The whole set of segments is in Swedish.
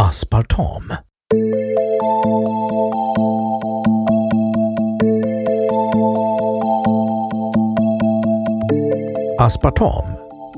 Aspartam Aspartam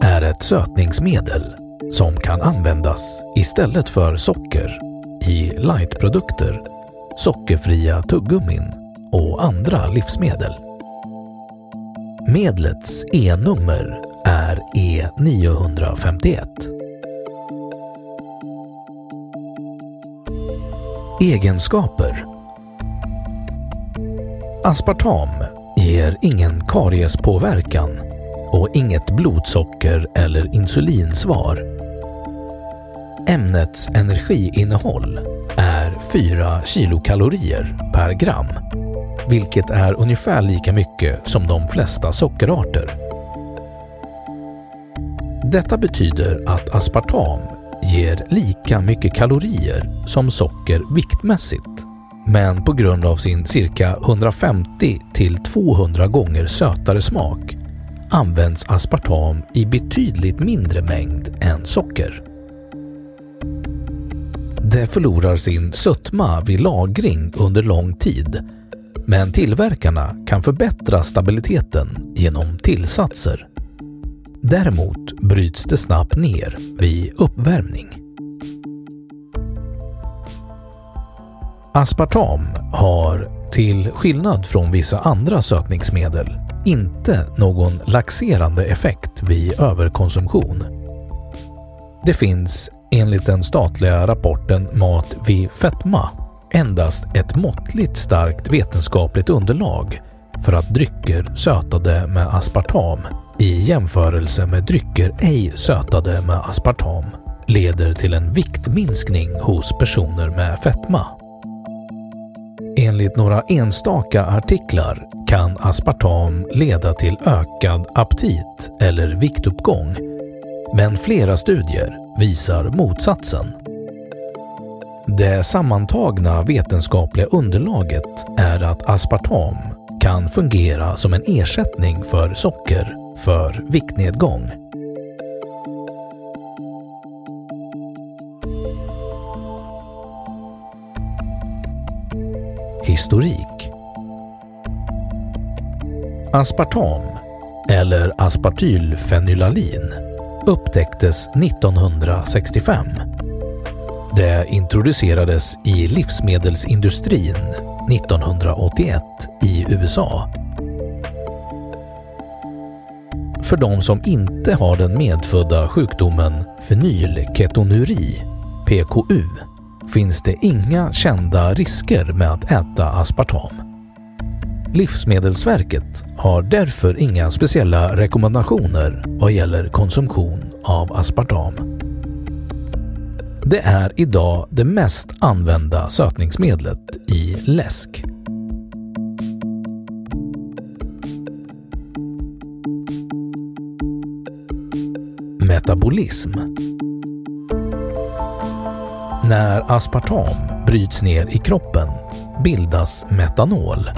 är ett sötningsmedel som kan användas istället för socker i lightprodukter, sockerfria tuggummin och andra livsmedel. Medlets E-nummer är E951. Egenskaper Aspartam ger ingen kariespåverkan och inget blodsocker eller insulinsvar. Ämnets energiinnehåll är 4 kilokalorier per gram, vilket är ungefär lika mycket som de flesta sockerarter. Detta betyder att aspartam ger lika mycket kalorier som socker viktmässigt, men på grund av sin cirka 150 till 200 gånger sötare smak används aspartam i betydligt mindre mängd än socker. Det förlorar sin sötma vid lagring under lång tid, men tillverkarna kan förbättra stabiliteten genom tillsatser. Däremot bryts det snabbt ner vid uppvärmning. Aspartam har, till skillnad från vissa andra sötningsmedel, inte någon laxerande effekt vid överkonsumtion. Det finns enligt den statliga rapporten Mat vid fetma endast ett måttligt starkt vetenskapligt underlag för att drycker sötade med aspartam i jämförelse med drycker ej sötade med aspartam leder till en viktminskning hos personer med fetma. Enligt några enstaka artiklar kan aspartam leda till ökad aptit eller viktuppgång, men flera studier visar motsatsen. Det sammantagna vetenskapliga underlaget är att aspartam kan fungera som en ersättning för socker för viktnedgång. Historik Aspartam, eller aspartylfenylalin, upptäcktes 1965. Det introducerades i livsmedelsindustrin 1981 i USA. För de som inte har den medfödda sjukdomen fenylketonuri, PKU, finns det inga kända risker med att äta aspartam. Livsmedelsverket har därför inga speciella rekommendationer vad gäller konsumtion av aspartam. Det är idag det mest använda sötningsmedlet i läsk. Metabolism När aspartam bryts ner i kroppen bildas metanol,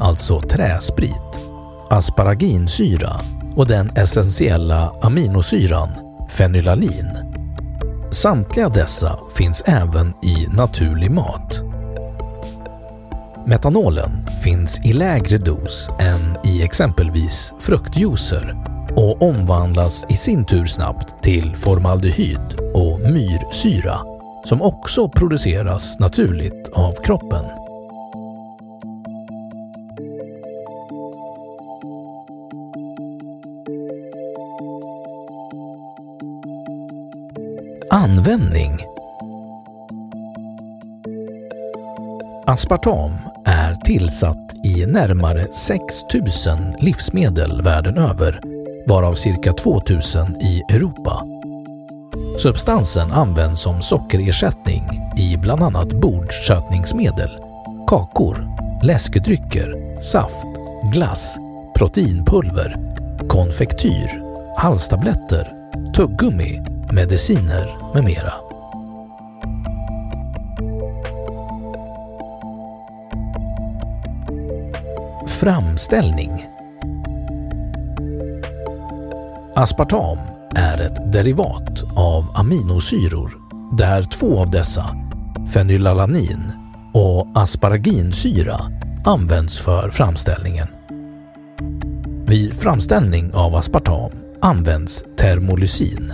alltså träsprit, asparaginsyra och den essentiella aminosyran fenylalin. Samtliga dessa finns även i naturlig mat. Metanolen finns i lägre dos än i exempelvis fruktjuicer och omvandlas i sin tur snabbt till formaldehyd och myrsyra som också produceras naturligt av kroppen. Användning Aspartam är tillsatt i närmare 6000 livsmedel världen över, varav cirka 2000 i Europa. Substansen används som sockerersättning i bland annat bordsötningsmedel, kakor, läskedrycker, saft, glass, proteinpulver, konfektyr, halstabletter, tuggummi, mediciner med mera. Framställning Aspartam är ett derivat av aminosyror där två av dessa, fenylalanin och asparaginsyra, används för framställningen. Vid framställning av aspartam används termolysin.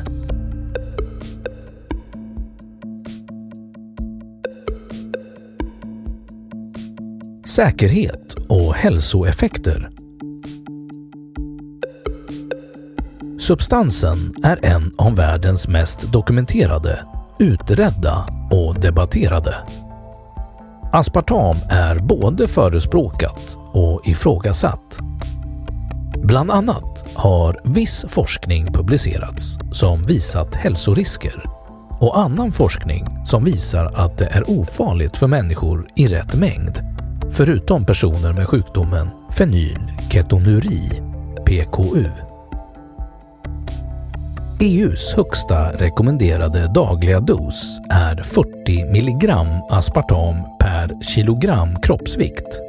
Säkerhet och hälsoeffekter Substansen är en av världens mest dokumenterade, utredda och debatterade. Aspartam är både förespråkat och ifrågasatt. Bland annat har viss forskning publicerats som visat hälsorisker och annan forskning som visar att det är ofarligt för människor i rätt mängd, förutom personer med sjukdomen fenylketonuri, PKU. EUs högsta rekommenderade dagliga dos är 40 mg aspartam per kilogram kroppsvikt.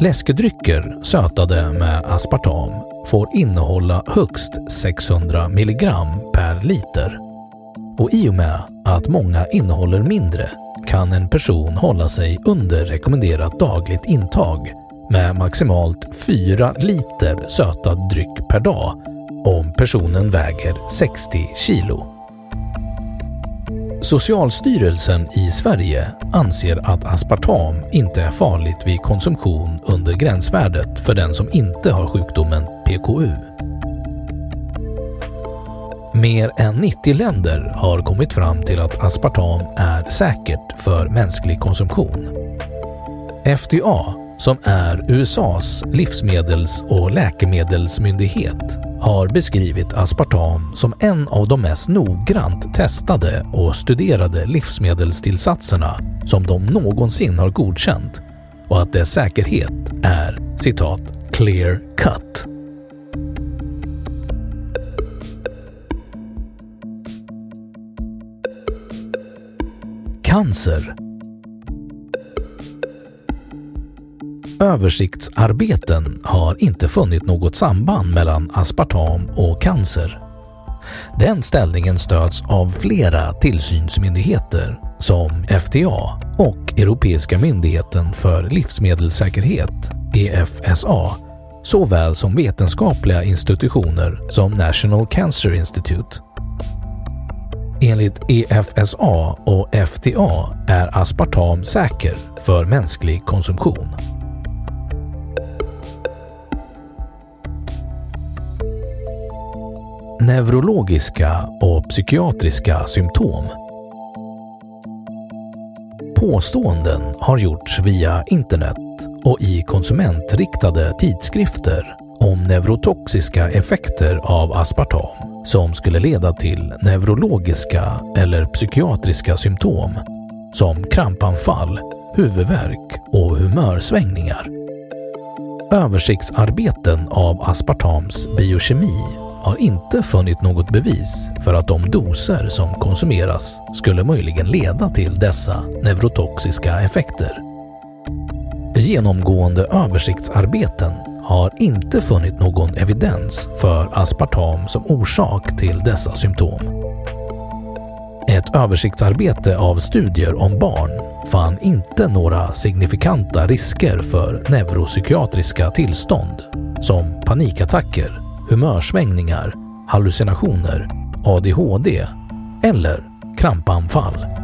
Läskedrycker sötade med aspartam får innehålla högst 600 mg per liter. Och i och med att många innehåller mindre kan en person hålla sig under rekommenderat dagligt intag med maximalt 4 liter sötad dryck per dag om personen väger 60 kilo. Socialstyrelsen i Sverige anser att aspartam inte är farligt vid konsumtion under gränsvärdet för den som inte har sjukdomen PKU. Mer än 90 länder har kommit fram till att aspartam är säkert för mänsklig konsumtion. FDA, som är USAs livsmedels och läkemedelsmyndighet, har beskrivit aspartam som en av de mest noggrant testade och studerade livsmedelstillsatserna som de någonsin har godkänt och att dess säkerhet är citat “clear cut”. Cancer översiktsarbeten har inte funnit något samband mellan aspartam och cancer. Den ställningen stöds av flera tillsynsmyndigheter som FDA och Europeiska myndigheten för livsmedelssäkerhet, EFSA, såväl som vetenskapliga institutioner som National Cancer Institute. Enligt EFSA och FDA är aspartam säker för mänsklig konsumtion. Neurologiska och psykiatriska symptom. Påståenden har gjorts via internet och i konsumentriktade tidskrifter om neurotoxiska effekter av aspartam som skulle leda till neurologiska eller psykiatriska symptom som krampanfall, huvudvärk och humörsvängningar. Översiktsarbeten av aspartams biokemi har inte funnit något bevis för att de doser som konsumeras skulle möjligen leda till dessa neurotoxiska effekter. Genomgående översiktsarbeten har inte funnit någon evidens för aspartam som orsak till dessa symptom. Ett översiktsarbete av studier om barn fann inte några signifikanta risker för neuropsykiatriska tillstånd som panikattacker, humörsvängningar, hallucinationer, ADHD eller krampanfall.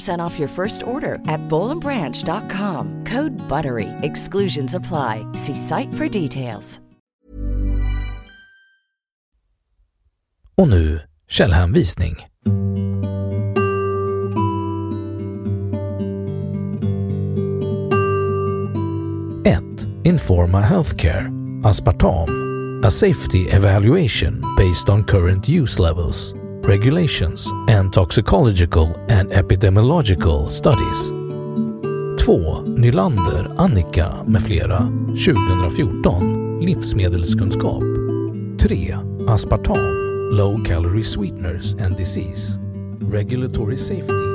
15% off your first order at bowlandbranch.com. Code BUTTERY. Exclusions apply. See site for details. Och nu källhänvisning. 1. Informa Healthcare Aspartam A safety evaluation based on current use levels, regulations and toxicological and epidemiological studies. 2. Nylander, Annika med flera 2014 Livsmedelskunskap 3. Aspartam Low Calorie Sweeteners and Disease Regulatory Safety